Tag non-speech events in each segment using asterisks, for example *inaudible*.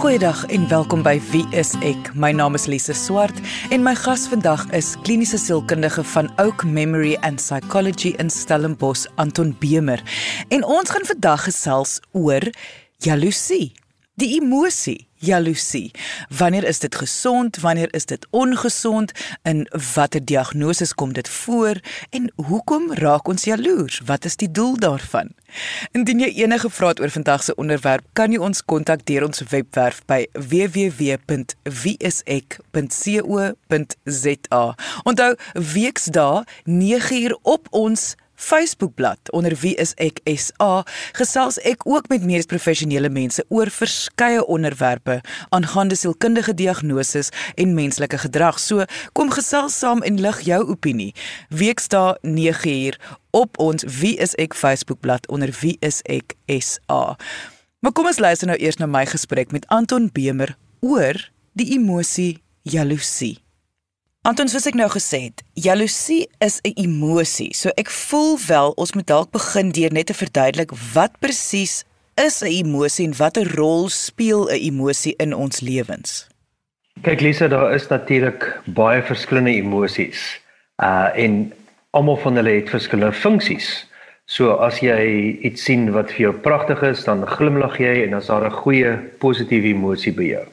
Goeiedag en welkom by Wie is ek? My naam is Lise Swart en my gas vandag is kliniese sielkundige van Oak Memory and Psychology in Stellenbosch, Anton Bemer. En ons gaan vandag gesels oor jaloesie, die emosie jaloesie. Wanneer is dit gesond? Wanneer is dit ongesond? In watter diagnoses kom dit voor? En hoekom raak ons jaloers? Wat is die doel daarvan? Indien jy enige vrae het oor vandag se onderwerp, kan jy ons kontak deur ons webwerf by www.wieisek.co.za. Onthou, weksdae 9uur op ons Facebookblad onder wie is ek SA gesels ek ook met medies professionele mense oor verskeie onderwerpe aangaande sielkundige diagnoses en menslike gedrag. So kom gesels saam en lig jou opinie. Weksdae 9uur op ons wie is ek Facebookblad onder wie is ek SA. Maar kom ons luister nou eers na my gesprek met Anton Bemer oor die emosie jaloesie. Anton, soos ek nou gesê het, jaloesie is 'n emosie. So ek voel wel ons moet dalk begin deur net te verduidelik wat presies is 'n emosie en watter rol speel 'n emosie in ons lewens. Kyk Lisa, daar is natuurlik baie verskillende emosies. Uh en almal van hulle het verskillende funksies. So as jy iets sien wat vir jou pragtig is, dan glimlag jy en dan is daar 'n goeie positiewe emosie by jou.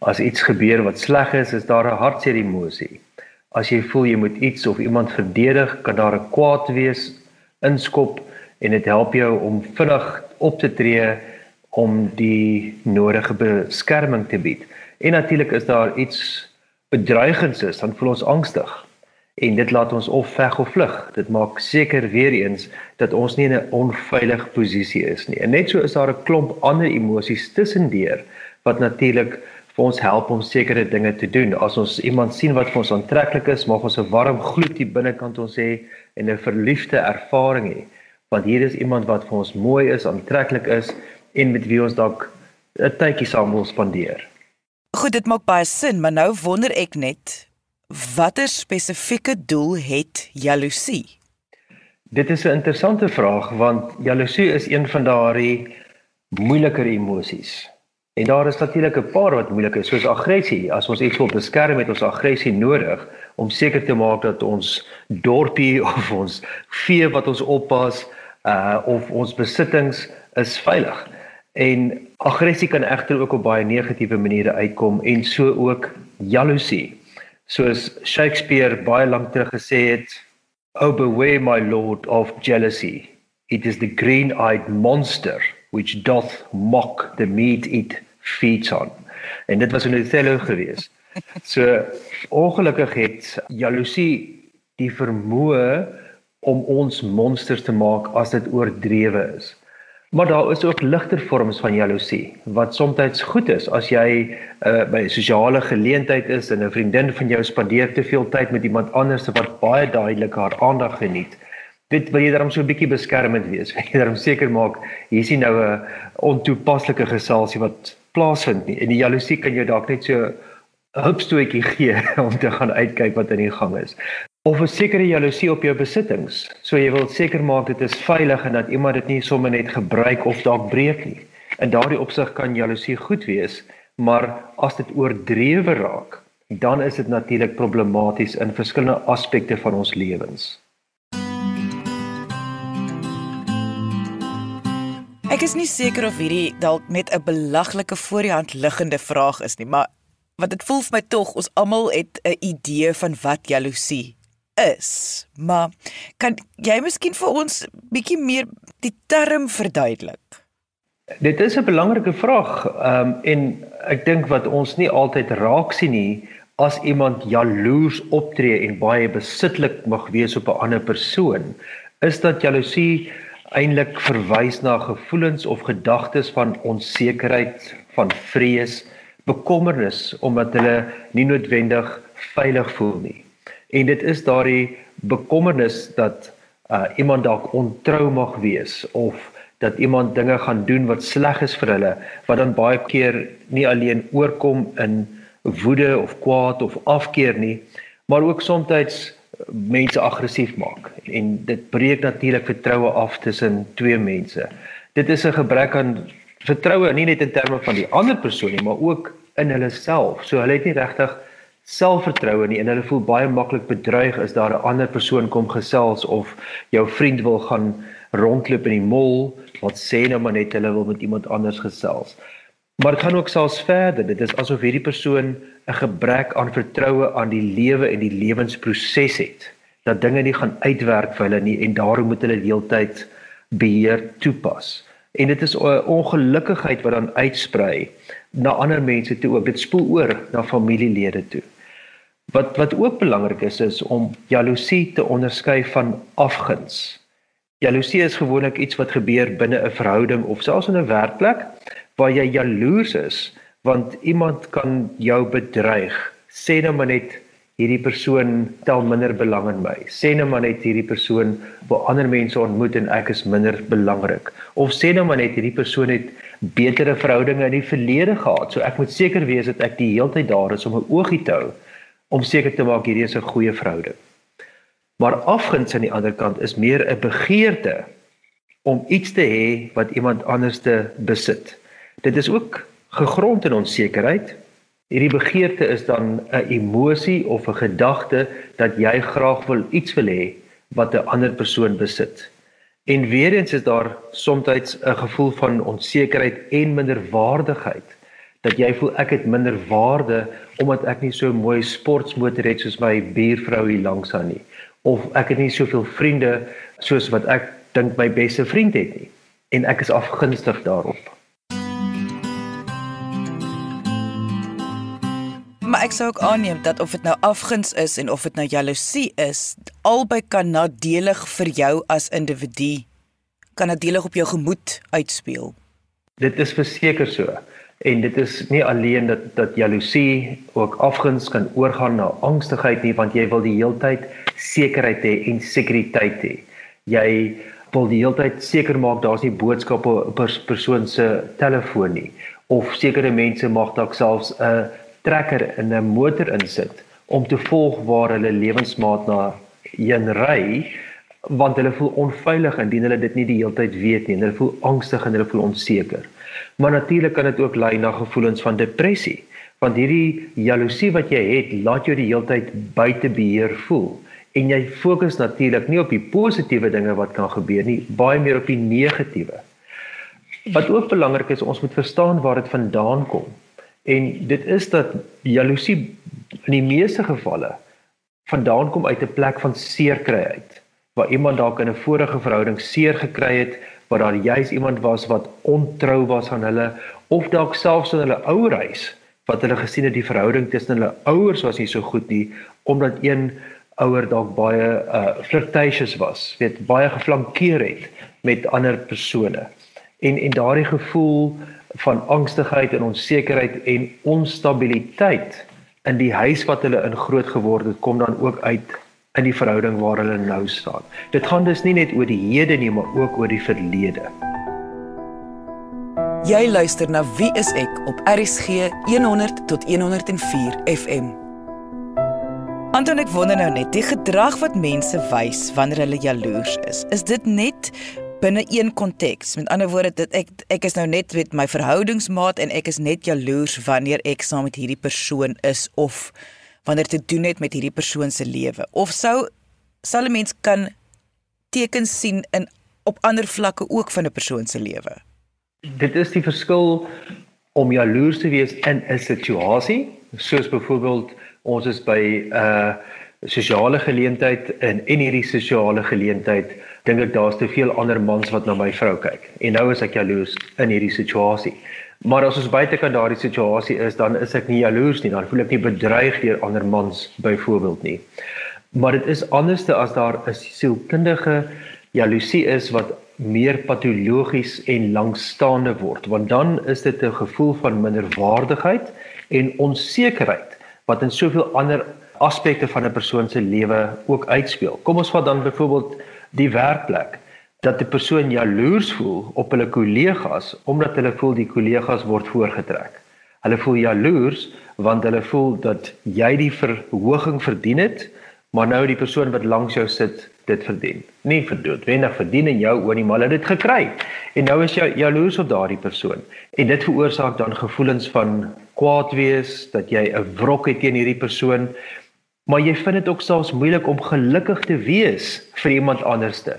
As iets gebeur wat sleg is, is daar 'n hartseer emosie. As jy voel jy moet iets of iemand verdedig, kan daar 'n kwaad wees inskop en dit help jou om vinnig op te tree om die nodige beskerming te bied. En natuurlik is daar iets bedreigends is, dan voel ons angstig. En dit laat ons of veg of vlug. Dit maak seker weer eens dat ons nie in 'n onveilige posisie is nie. En net so is daar 'n klomp ander emosies tussendeur wat natuurlik vir ons help om sekere dinge te doen. As ons iemand sien wat vir ons aantreklik is, mag ons 'n warm gloed hier binnekant ons hê en 'n verliefde ervaring hê. Want hier is iemand wat vir ons mooi is, aantreklik is en met wie ons dalk 'n tydjie saam wil spandeer. Goed, dit maak baie sin, maar nou wonder ek net watter spesifieke doel het jaloesie? Dit is 'n interessante vraag want jaloesie is een van daardie moeiliker emosies. En daar is natuurlik 'n paar wat moeilik is, soos aggressie. As ons iets wil beskerm, het ons aggressie nodig om seker te maak dat ons dorpie *laughs* of ons vee wat ons oppas, uh of ons besittings is veilig. En aggressie kan egter ook op baie negatiewe maniere uitkom en so ook jaloesie. Soos Shakespeare baie lank terug gesê het, "Oh beware my lord of jealousy. It is the green-eyed monster." Which doth mock the meat it feeds on. En dit was in Othello gewees. So ongelukkig het jaloesie die vermoë om ons monsters te maak as dit oordrewe is. Maar daar is ook ligter vorms van jaloesie wat soms goed is as jy uh, by 'n sosiale geleentheid is en 'n vriendin van jou spandeer te veel tyd met iemand anders wat baie duidelik haar aandag geniet dit wil jy daarom so 'n bietjie beskermend wees. *laughs* Wil jy daarom seker maak hier is nie nou 'n ontoepaslike geselsie wat plaasvind nie. En die jaloesie kan jou dalk net so 'n hupstootjie gee *laughs* om te gaan uitkyk wat in die gang is. Of 'n sekere jaloesie op jou besittings. So jy wil seker maak dit is veilig en dat iemand dit nie sommer net gebruik of dalk breek nie. In daardie opsig kan jaloesie goed wees, maar as dit oordrewe raak, dan is dit natuurlik problematies in verskillende aspekte van ons lewens. Ek is nie seker of hierdie dalk net 'n belaglike voor die hand liggende vraag is nie, maar wat dit voel vir my tog ons almal het 'n idee van wat jaloesie is. Maar kan jy miskien vir ons bietjie meer die term verduidelik? Dit is 'n belangrike vraag. Ehm um, en ek dink wat ons nie altyd raak sien nie as iemand jaloers optree en baie besitlik mag wees op 'n ander persoon, is dat jaloesie eintlik verwys na gevoelens of gedagtes van onsekerheid, van vrees, bekommernis omdat hulle nie noodwendig veilig voel nie. En dit is daardie bekommernis dat uh, iemand dalk ontrou mag wees of dat iemand dinge gaan doen wat sleg is vir hulle wat dan baie keer nie alleen oorkom in woede of kwaad of afkeer nie maar ook soms mense aggressief maak en dit breek natuurlik vertroue af tussen twee mense. Dit is 'n gebrek aan vertroue nie net in terme van die ander persoon nie, maar ook in hulle self. So hulle het nie regtig selfvertroue nie en hulle voel baie maklik bedreig as daar 'n ander persoon kom gesels of jou vriend wil gaan rondloop in die mall, wat sê nou maar net hulle wil met iemand anders gesels. Maar dit gaan ook selfs verder. Dit is asof hierdie persoon 'n gebrek aan vertroue aan die lewe en die lewensproses het. Dat dinge nie gaan uitwerk vir hulle nie en daarom moet hulle deeltyd beheer toepas. En dit is 'n ongelukkigheid wat dan uitsprei na ander mense toe ook. Dit spoel oor na familielede toe. Wat wat ook belangrik is is om jaloesie te onderskei van afguns. Jaloesie is gewoonlik iets wat gebeur binne 'n verhouding of selfs in 'n werkplek waar jy jaloers is want iemand kan jou bedreig. Sê nou maar net hierdie persoon tel minder belang in my. Sê nou maar net hierdie persoon wil ander mense ontmoet en ek is minder belangrik. Of sê nou maar net hierdie persoon het betere verhoudinge in die verlede gehad. So ek moet seker wees dat ek die hele tyd daar is om 'n oogie te hou om seker te maak hierdie is 'n goeie verhouding. Maar afguns aan die ander kant is meer 'n begeerte om iets te hê wat iemand anders te besit. Dit is ook gegrond in onsekerheid. Hierdie begeerte is dan 'n emosie of 'n gedagte dat jy graag wil iets wil hê wat 'n ander persoon besit. En weer eens is daar soms 'n gevoel van onsekerheid en minderwaardigheid dat jy voel ek het minder waarde omdat ek nie so mooi sportmotor het soos my buurvrou hier langs aan nie of ek het nie soveel vriende soos wat ek dink my beste vriend het nie en ek is afgunstig daarop. Maar ek sou ook aanneem dat of dit nou afguns is en of dit nou jaloesie is, albei kan nadelig vir jou as individu kan nadelig op jou gemoed uitspeel. Dit is verseker so. En dit is nie alleen dat dat jaloesie ook afguns kan oorgaan na angstigheid nie want jy wil die heeltyd sekerheid hê en sekuriteit hê. Jy wil die heeltyd seker maak daar's nie boodskappe op 'n persoon se telefoon nie of sekere mense mag dalk selfs 'n trekker in 'n motor insit om te volg waar hulle lewensmaat na heen ry want hulle voel onveilig indien hulle dit nie die heeltyd weet nie en hulle voel angstig en hulle voel onseker. Maar natuurlik kan dit ook lei na gevoelens van depressie, want hierdie jaloesie wat jy het, laat jou die heeltyd buite beheer voel en jy fokus natuurlik nie op die positiewe dinge wat kan gebeur nie, baie meer op die negatiewe. Wat ook belangrik is, ons moet verstaan waar dit vandaan kom. En dit is dat jaloesie in die meeste gevalle vandaan kom uit 'n plek van seerkry uit waar iemand dalk in 'n vorige verhouding seer gekry het, waar daar juis iemand was wat ontrou was aan hulle of dalk selfs in hulle ouerhuis wat hulle gesien het die verhouding tussen hulle ouers was nie so goed nie omdat een ouer dalk baie uh flirtatious was, weet baie geflankeer het met ander persone. En en daardie gevoel van angstigheid en onsekerheid en onstabiliteit in die huis wat hulle in groot geword het, kom dan ook uit in die verhouding waar hulle nou staan. Dit gaan dus nie net oor die hede nie, maar ook oor die verlede. Jy luister na Wie is ek op RSG 100 tot 104 FM. Anton ek wonder nou net, die gedrag wat mense wys wanneer hulle jaloers is, is dit net binne een konteks. Met ander woorde, dit ek ek is nou net met my verhoudingsmaat en ek is net jaloers wanneer ek saam met hierdie persoon is of wanneer dit doen het met hierdie persoon se lewe. Of sou sal 'n mens kan tekens sien in op ander vlakke ook van 'n persoon se lewe? Dit is die verskil om jaloers te wees in 'n situasie. Soos byvoorbeeld ons is by 'n uh, sosiale geleentheid en in hierdie sosiale geleentheid dink ek daar's te veel ander mans wat na my vrou kyk. En nou is ek jaloers in hierdie situasie. Maar as ons buite kan daardie situasie is, dan is ek nie jaloers nie, dan voel ek nie bedreig deur ander mans byvoorbeeld nie. Maar dit is anderste as daar 'n sielkundige jaloesie is wat meer patologies en lankstaande word, want dan is dit 'n gevoel van minderwaardigheid en onsekerheid wat in soveel ander aspekte van 'n persoon se lewe ook uitspeel. Kom ons vat dan byvoorbeeld die werkplek dat 'n persoon jaloers voel op hulle kollegas omdat hulle voel die kollegas word voorgetrek. Hulle voel jaloers want hulle voel dat jy die verhoging verdien het maar nou die persoon wat langs jou sit dit verdien. Nie verdoet, wendig verdien in jou nie, maar hulle het dit gekry. En nou is jy jaloers op daardie persoon. En dit veroorsaak dan gevoelens van kwaad wees, dat jy 'n wrok het teen hierdie persoon. Maar jy vind dit ook selfs moeilik om gelukkig te wees vir iemand anderste,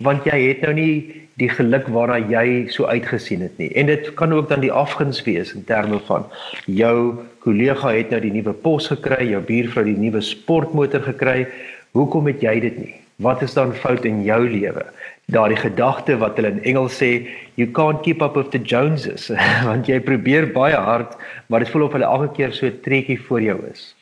want jy het nou nie die geluk waarna jy so uitgesien het nie. En dit kan ook dan die afguns wees in terme van jou kollega het nou die nuwe pos gekry, jou buurvrou die nuwe sportmotor gekry. Hoekom het jy dit nie? Wat is dan fout in jou lewe? Daardie gedagte wat hulle in Engels sê, you can't keep up with the Joneses, *laughs* want jy probeer baie hard, maar dit voel of hulle elke keer so trekkie voor jou is.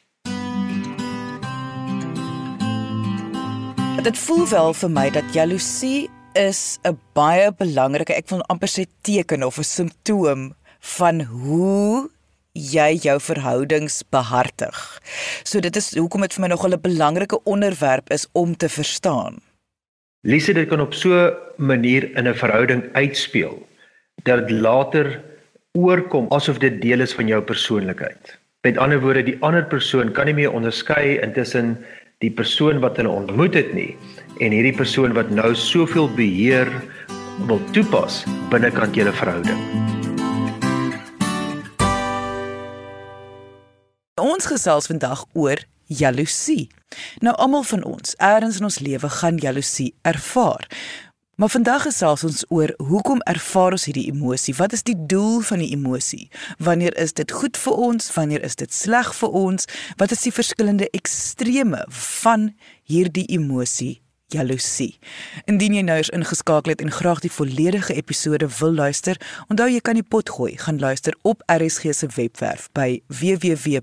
Dit voel wel vir my dat jaloesie is 'n baie belangrike, ek wil amper sê teken of 'n simptoom van hoe jy jou verhoudings behartig. So dit is hoekom dit vir my nogal 'n belangrike onderwerp is om te verstaan. Lise dit kan op so 'n manier in 'n verhouding uitspeel dat dit later oorkom asof dit deel is van jou persoonlikheid. Met ander woorde, die ander persoon kan nie meer onderskei intussen die persoon wat hulle ontmoet het nie en hierdie persoon wat nou soveel beheer wil toepas binnekant julle verhouding. Ons gesels vandag oor jaloesie. Nou almal van ons, eers in ons lewe gaan jaloesie ervaar. Maar vandag gesels ons oor hoekom ervaar ons hierdie emosie? Wat is die doel van die emosie? Wanneer is dit goed vir ons? Wanneer is dit sleg vir ons? Wat is die verskillende extreme van hierdie emosie jaloesie. Indien jy nou eens ingeskakel het en graag die volledige episode wil luister, onthou jy kan die pot gooi, gaan luister op RSG se webwerf by www.rsg.co.za,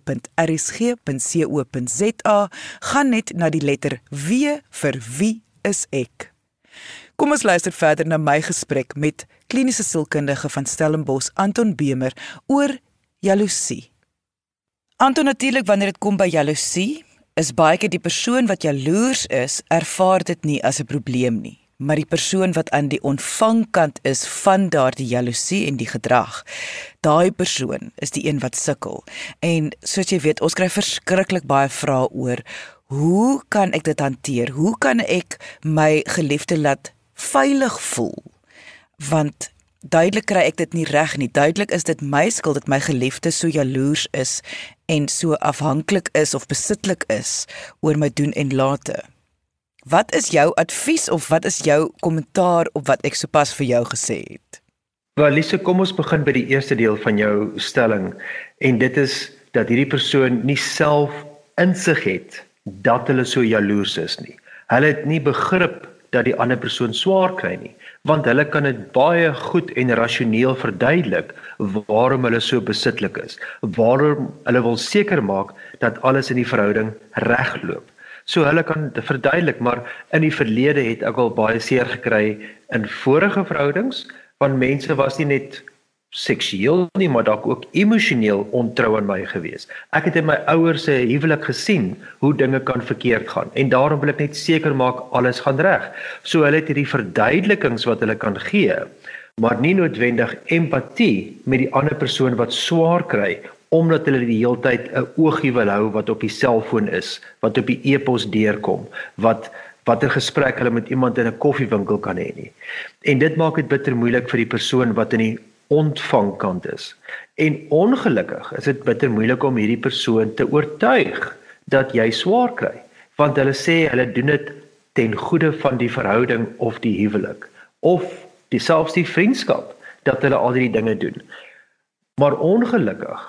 gaan net na die letter W vir wie is ek. Kom ons luister verder na my gesprek met kliniese sielkundige van Stellenbosch, Anton Bemer oor jaloesie. Anton natuurlik wanneer dit kom by jaloesie, is baie keer die persoon wat jaloers is, ervaar dit nie as 'n probleem nie, maar die persoon wat aan die ontvangkant is van daardie jaloesie en die gedrag, daai persoon is die een wat sukkel. En soos jy weet, ons kry verskriklik baie vrae oor hoe kan ek dit hanteer? Hoe kan ek my geliefde laat veilig voel? Want duidelik kry ek dit nie reg nie. Duidelik is dit my skuld dat my geliefde so jaloers is en so afhanklik is of besitlik is oor my doen en late. Wat is jou advies of wat is jou kommentaar op wat ek sopas vir jou gesê het? Wel, Lise, kom ons begin by die eerste deel van jou stelling en dit is dat hierdie persoon nie self insig het dat hulle so jaloers is nie. Hulle het nie begrip dat die ander persoon swaar kry nie want hulle kan dit baie goed en rasioneel verduidelik waarom hulle so besitlik is waarom hulle wil seker maak dat alles in die verhouding regloop. So hulle kan verduidelik maar in die verlede het ek al baie seer gekry in vorige verhoudings want mense was nie net seksueel nie, maar dalk ook emosioneel ontrou aan my gewees. Ek het in my ouers se huwelik gesien hoe dinge kan verkeerd gaan en daarom wil ek net seker maak alles gaan reg. So hulle het hierdie verduidelikings wat hulle kan gee, maar nie noodwendig empatie met die ander persoon wat swaar kry omdat hulle die heeltyd 'n oogie wil hou wat op die selfoon is, wat op die e-pos deurkom, wat watter gesprek hulle met iemand in 'n koffiewinkel kan hê nie. En dit maak dit bitter moeilik vir die persoon wat in die ontvangkant is. En ongelukkig is dit bitter moeilik om hierdie persoon te oortuig dat jy swaar kry, want hulle sê hulle doen dit ten goede van die verhouding of die huwelik of dieselfs die vriendskap dat hulle al hierdie dinge doen. Maar ongelukkig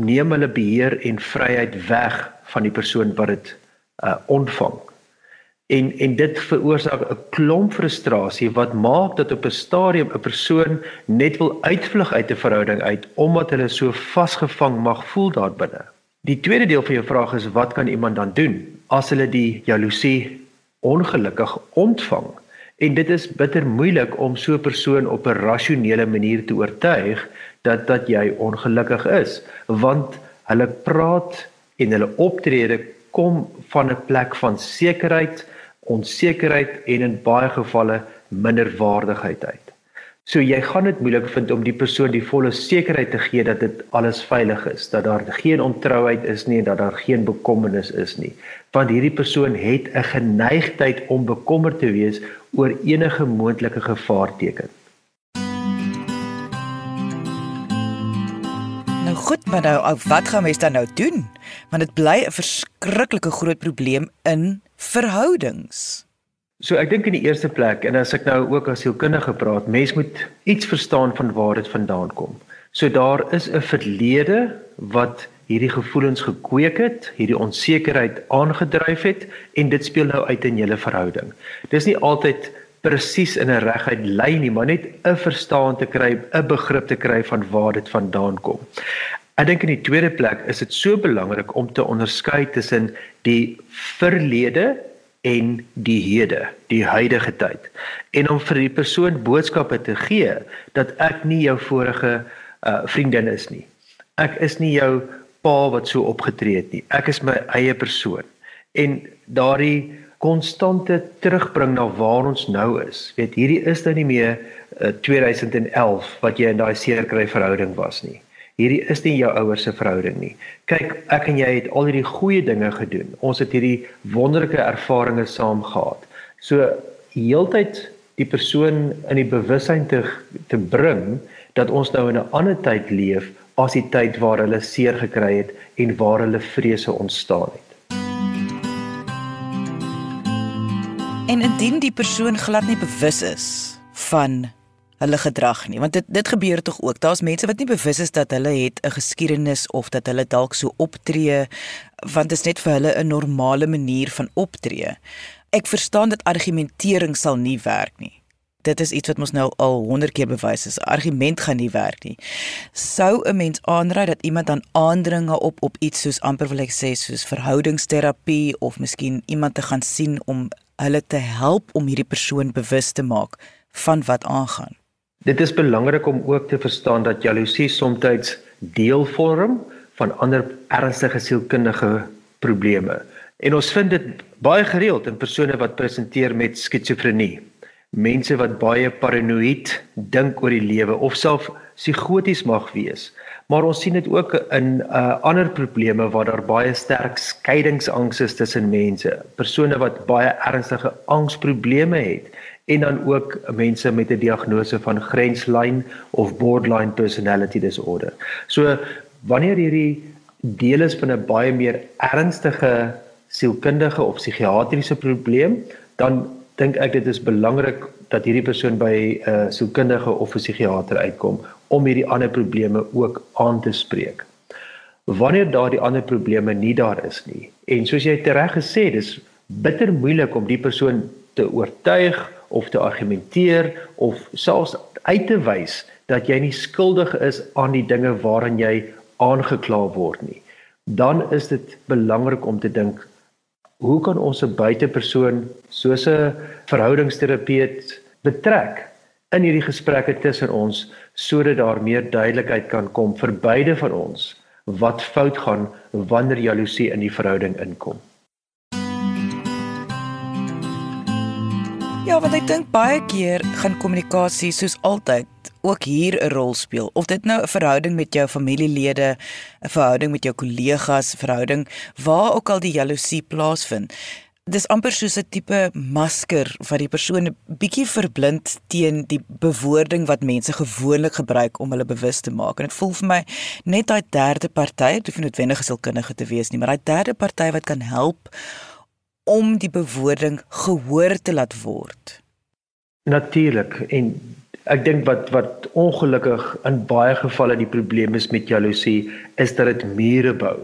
neem hulle beheer en vryheid weg van die persoon wat dit uh, ontvang en en dit veroorsaak 'n klomp frustrasie wat maak dat op 'n stadium 'n persoon net wil uitvlug uit 'n verhouding uit omdat hulle so vasgevang mag voel daarbinne. Die tweede deel van jou vraag is wat kan iemand dan doen as hulle die jaloesie ongelukkig ontvang? En dit is bitter moeilik om so 'n persoon op 'n rasionele manier te oortuig dat dat jy ongelukkig is, want hulle praat en hulle optrede kom van 'n plek van sekerheid onsekerheid en in baie gevalle minderwaardigheid uit. So jy gaan dit moeilik vind om die persoon die volle sekerheid te gee dat dit alles veilig is, dat daar geen ontrouheid is nie, dat daar geen bekommernis is nie. Want hierdie persoon het 'n geneigtheid om bekommerd te wees oor enige moontlike gevaarteken. Nou goed, maar nou wat gaan mens dan nou doen? Want dit bly 'n verskriklike groot probleem in verhoudings. So ek dink in die eerste plek en as ek nou ook as sielkundige praat, mens moet iets verstaan van waar dit vandaan kom. So daar is 'n verlede wat hierdie gevoelens gekweek het, hierdie onsekerheid aangedryf het en dit speel nou uit in julle verhouding. Dis nie altyd presies in 'n reguit lyn nie, maar net 'n verstaan te kry, 'n begrip te kry van waar dit vandaan kom. Ek dink in die tweede plek is dit so belangrik om te onderskei tussen die verlede en die hede, die huidige tyd. En om vir die persoon boodskappe te gee dat ek nie jou vorige uh vriendin is nie. Ek is nie jou pa wat so opgetree het nie. Ek is my eie persoon. En daardie konstante terugbring na waar ons nou is. Weet, hierdie is nou nie meer uh, 2011 wat jy in daai seerkry verhouding was nie. Hierdie is nie jou ouers se verhouding nie. Kyk, ek en jy het al hierdie goeie dinge gedoen. Ons het hierdie wonderlike ervarings saam gehad. So heeltyd die persoon in die bewussyn te te bring dat ons nou in 'n ander tyd leef as die tyd waar hulle seer gekry het en waar hulle vrese ontstaan het. En indien die persoon glad nie bewus is van hulle gedrag nie want dit dit gebeur tog ook. Daar's mense wat nie bewus is dat hulle het 'n geskiedenis of dat hulle dalk so optree want dit is net vir hulle 'n normale manier van optree. Ek verstaan dat argumentering sal nie werk nie. Dit is iets wat ons nou al 100 keer bewys is. Argument gaan nie werk nie. Sou 'n mens aanraai dat iemand dan aandringe op op iets soos amper wil ek sê soos verhoudingsterapie of miskien iemand te gaan sien om hulle te help om hierdie persoon bewus te maak van wat aangaan Dit is belangrik om ook te verstaan dat jaloesie soms deel vorm van ander ernstige sielkundige probleme. En ons vind dit baie gereeld in persone wat presenteer met skizofrenie. Mense wat baie paranoïed dink oor die lewe of self psigoties mag wees. Maar ons sien dit ook in uh, ander probleme waar daar baie sterk skeidingsangs is tussen mense. Persone wat baie ernstige angsprobleme het en dan ook mense met 'n diagnose van grenslyn of borderline personality disorder. So wanneer hierdie deel is van 'n baie meer ernstige sielkundige of psigiatriese probleem, dan dink ek dit is belangrik dat hierdie persoon by 'n uh, sielkundige of 'n psigiater uitkom om hierdie ander probleme ook aan te spreek. Wanneer daardie ander probleme nie daar is nie en soos jy tereg gesê, dis bitter moeilik om die persoon te oortuig of te argumenteer of selfs uit te wys dat jy nie skuldig is aan die dinge waaraan jy aangekla word nie. Dan is dit belangrik om te dink hoe kan ons 'n buitepersoon soos 'n verhoudingsterapeut betrek in hierdie gesprekke tussen ons sodat daar meer duidelikheid kan kom vir beide van ons wat fout gaan wanneer jaloesie in die verhouding inkom. Ja, want ek dink baie keer gaan kommunikasie soos altyd ook hier 'n rol speel. Of dit nou 'n verhouding met jou familielede, 'n verhouding met jou kollegas, verhouding waar ook al die jaloesie plaasvind. Dis amper soos 'n tipe masker wat die persoon 'n bietjie verblind teen die bewoording wat mense gewoonlik gebruik om hulle bewus te maak. En dit voel vir my net daai derde party, dit hoef nie noodwendig geselkundige te wees nie, maar daai derde party wat kan help om die bewoording gehoor te laat word. Natuurlik en ek dink wat wat ongelukkig in baie gevalle die probleem is met jaloesie is dat dit mure bou.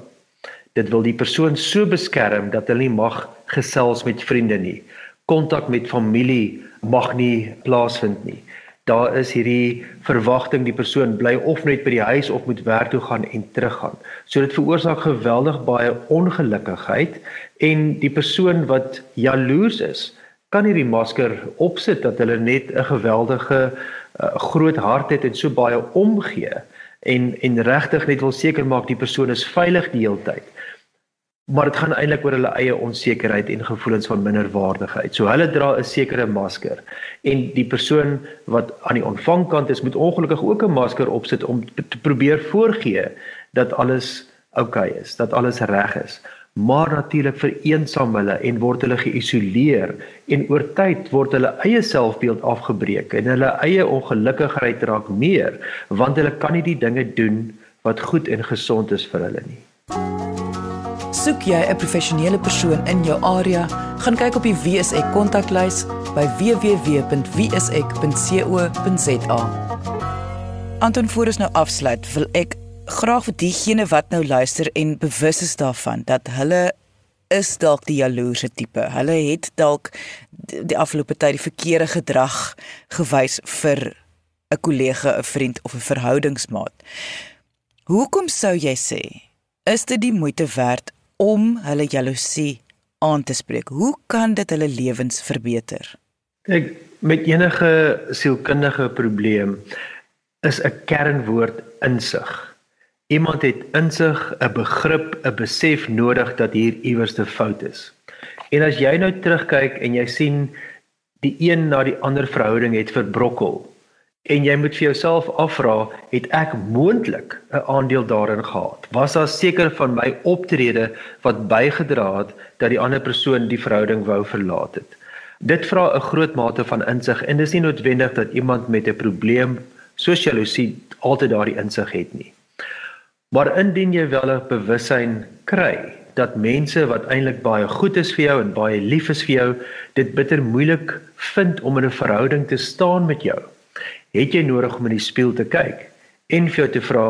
Dit wil die persoon so beskerm dat hulle nie mag gesels met vriende nie. Kontak met familie mag nie plaasvind nie daar is hierdie verwagting die persoon bly of net by die huis of moet werk toe gaan en teruggaan. So dit veroorsaak geweldig baie ongelukkigheid en die persoon wat jaloers is, kan hierdie masker opsit dat hulle net 'n geweldige uh, groot hart het en so baie omgee en en regtig net wil seker maak die persoon is veilig die hele tyd. Maar dit gaan eintlik oor hulle eie onsekerheid en gevoelens van minderwaardigheid. So hulle dra 'n sekere masker en die persoon wat aan die ontvangkant is, moet ongelukkig ook 'n masker opsit om te probeer voorgee dat alles oukei okay is, dat alles reg is. Maar natuurlik vereensaam hulle en word hulle geïsoleer en oor tyd word hulle eie selfbeeld afgebreek en hulle eie ongelukkigheid raak meer want hulle kan nie die dinge doen wat goed en gesond is vir hulle nie. Soek jy 'n professionele persoon in jou area, gaan kyk op die WSE kontaklys by www.wse.co.za. Anton voor ons nou afsluit, wil ek graag vir diegene wat nou luister en bewus is daarvan dat hulle is dalk die jaloerse tipe. Hulle het dalk die afgelope tyd die verkeerde gedrag gewys vir 'n kollega, 'n vriend of 'n verhoudingsmaat. Hoekom sou jy sê is dit die moeite werd om hulle jaloesie aan te spreek? Hoe kan dit hulle lewens verbeter? Kyk, met enige sielkundige probleem is 'n kernwoord insig. Iemand het insig, 'n begrip, 'n besef nodig dat hier iewers 'n fout is. En as jy nou terugkyk en jy sien die een na die ander verhouding het verbrokkel, En jy moet vir jouself afvra, het ek moontlik 'n aandeel daarin gehad? Was daar seker van my optrede wat bygedra het dat die ander persoon die verhouding wou verlaat het? Dit vra 'n groot mate van insig en dis nie noodwendig dat iemand met 'n probleem soos jaloesie altyd daardie insig het nie. Maar indien jy wel 'n bewussyn kry dat mense wat eintlik baie goed is vir jou en baie lief is vir jou, dit bitter moeilik vind om in 'n verhouding te staan met jou het jy nodig om in die spieël te kyk en vir jou te vra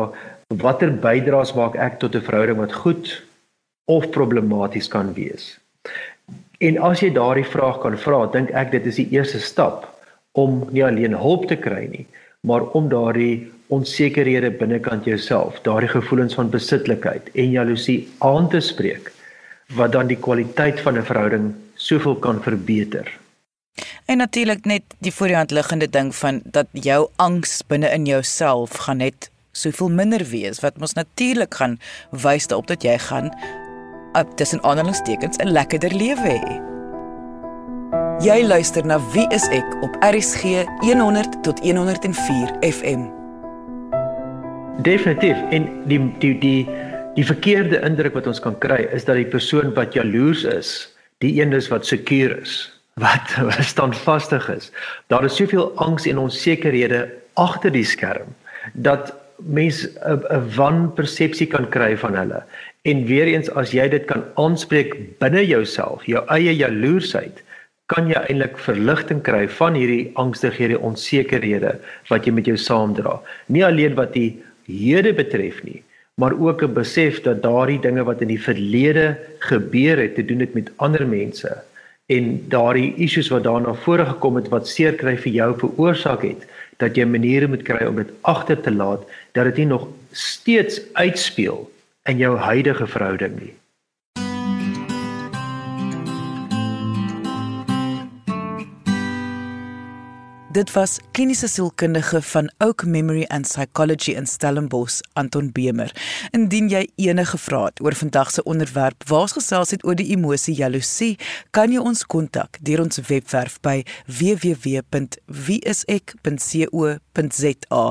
watter bydraes maak ek tot 'n verhouding wat goed of problematies kan wees. En as jy daardie vraag kan vra, dink ek dit is die eerste stap om nie alleen hulp te kry nie, maar om daardie onsekerhede binnekant jouself, daardie gevoelens van besitlikheid en jaloesie aan te spreek wat dan die kwaliteit van 'n verhouding soveel kan verbeter. En natuurlik net die voor die hand liggende ding van dat jou angs binne in jouself gaan net soveel minder wees wat mos natuurlik gaan wys daarop dat jy gaan op tussen aanhalingstekens 'n lekkerder lewe hê. Jy luister na Wie is ek op RSG 100 tot 104 FM. Definitief en die die die die verkeerde indruk wat ons kan kry is dat die persoon wat jaloers is, die een is wat seker is *laughs* wat standvastig is. Daar is soveel angs en onsekerhede agter die skerm dat mens 'n wanpersepsie kan kry van hulle. En weer eens as jy dit kan aanspreek binne jouself, jou eie jaloersheid, kan jy eintlik verligting kry van hierdie angstighede, onsekerhede wat jy met jou saamdra. Nie alleen wat die hede betref nie, maar ook 'n besef dat daardie dinge wat in die verlede gebeur het, te doen het met ander mense en daardie issues wat daarna vore gekom het wat seer kry vir jou veroorsaak het dat jy maniere moet kry om dit agter te laat dat dit nie nog steeds uitspeel in jou huidige verhouding nie Dit was kliniese sielkundige van Oak Memory and Psychology in Stellenbosch, Anton Bemer. Indien jy enige vrae het oor vandag se onderwerp, waar's gesels het oor die emosie jaloesie, kan jy ons kontak deur ons webwerf by www.wieisek.co.za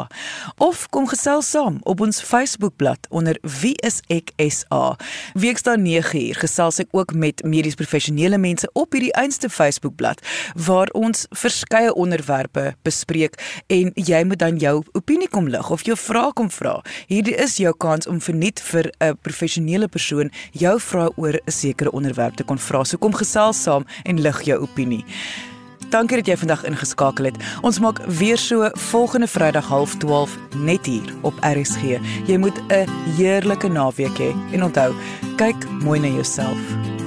of kom gesels saam op ons Facebookblad onder Wie is ek SA. Weksdae 9uur gesels ek ook met medies professionele mense op hierdie einste Facebookblad waar ons verskeie onderwerpe onderwerpe bespreek en jy moet dan jou opinie kom lig of jou vrae kom vra. Hierdie is jou kans om verniet vir 'n professionele persoon jou vrae oor 'n sekere onderwerp te kon vra. So kom gesels saam en lig jou opinie. Dankie dat jy vandag ingeskakel het. Ons maak weer so volgende Vrydag 12:30 net hier op RSG. Jy moet 'n heerlike naweek hê en onthou, kyk mooi na jouself.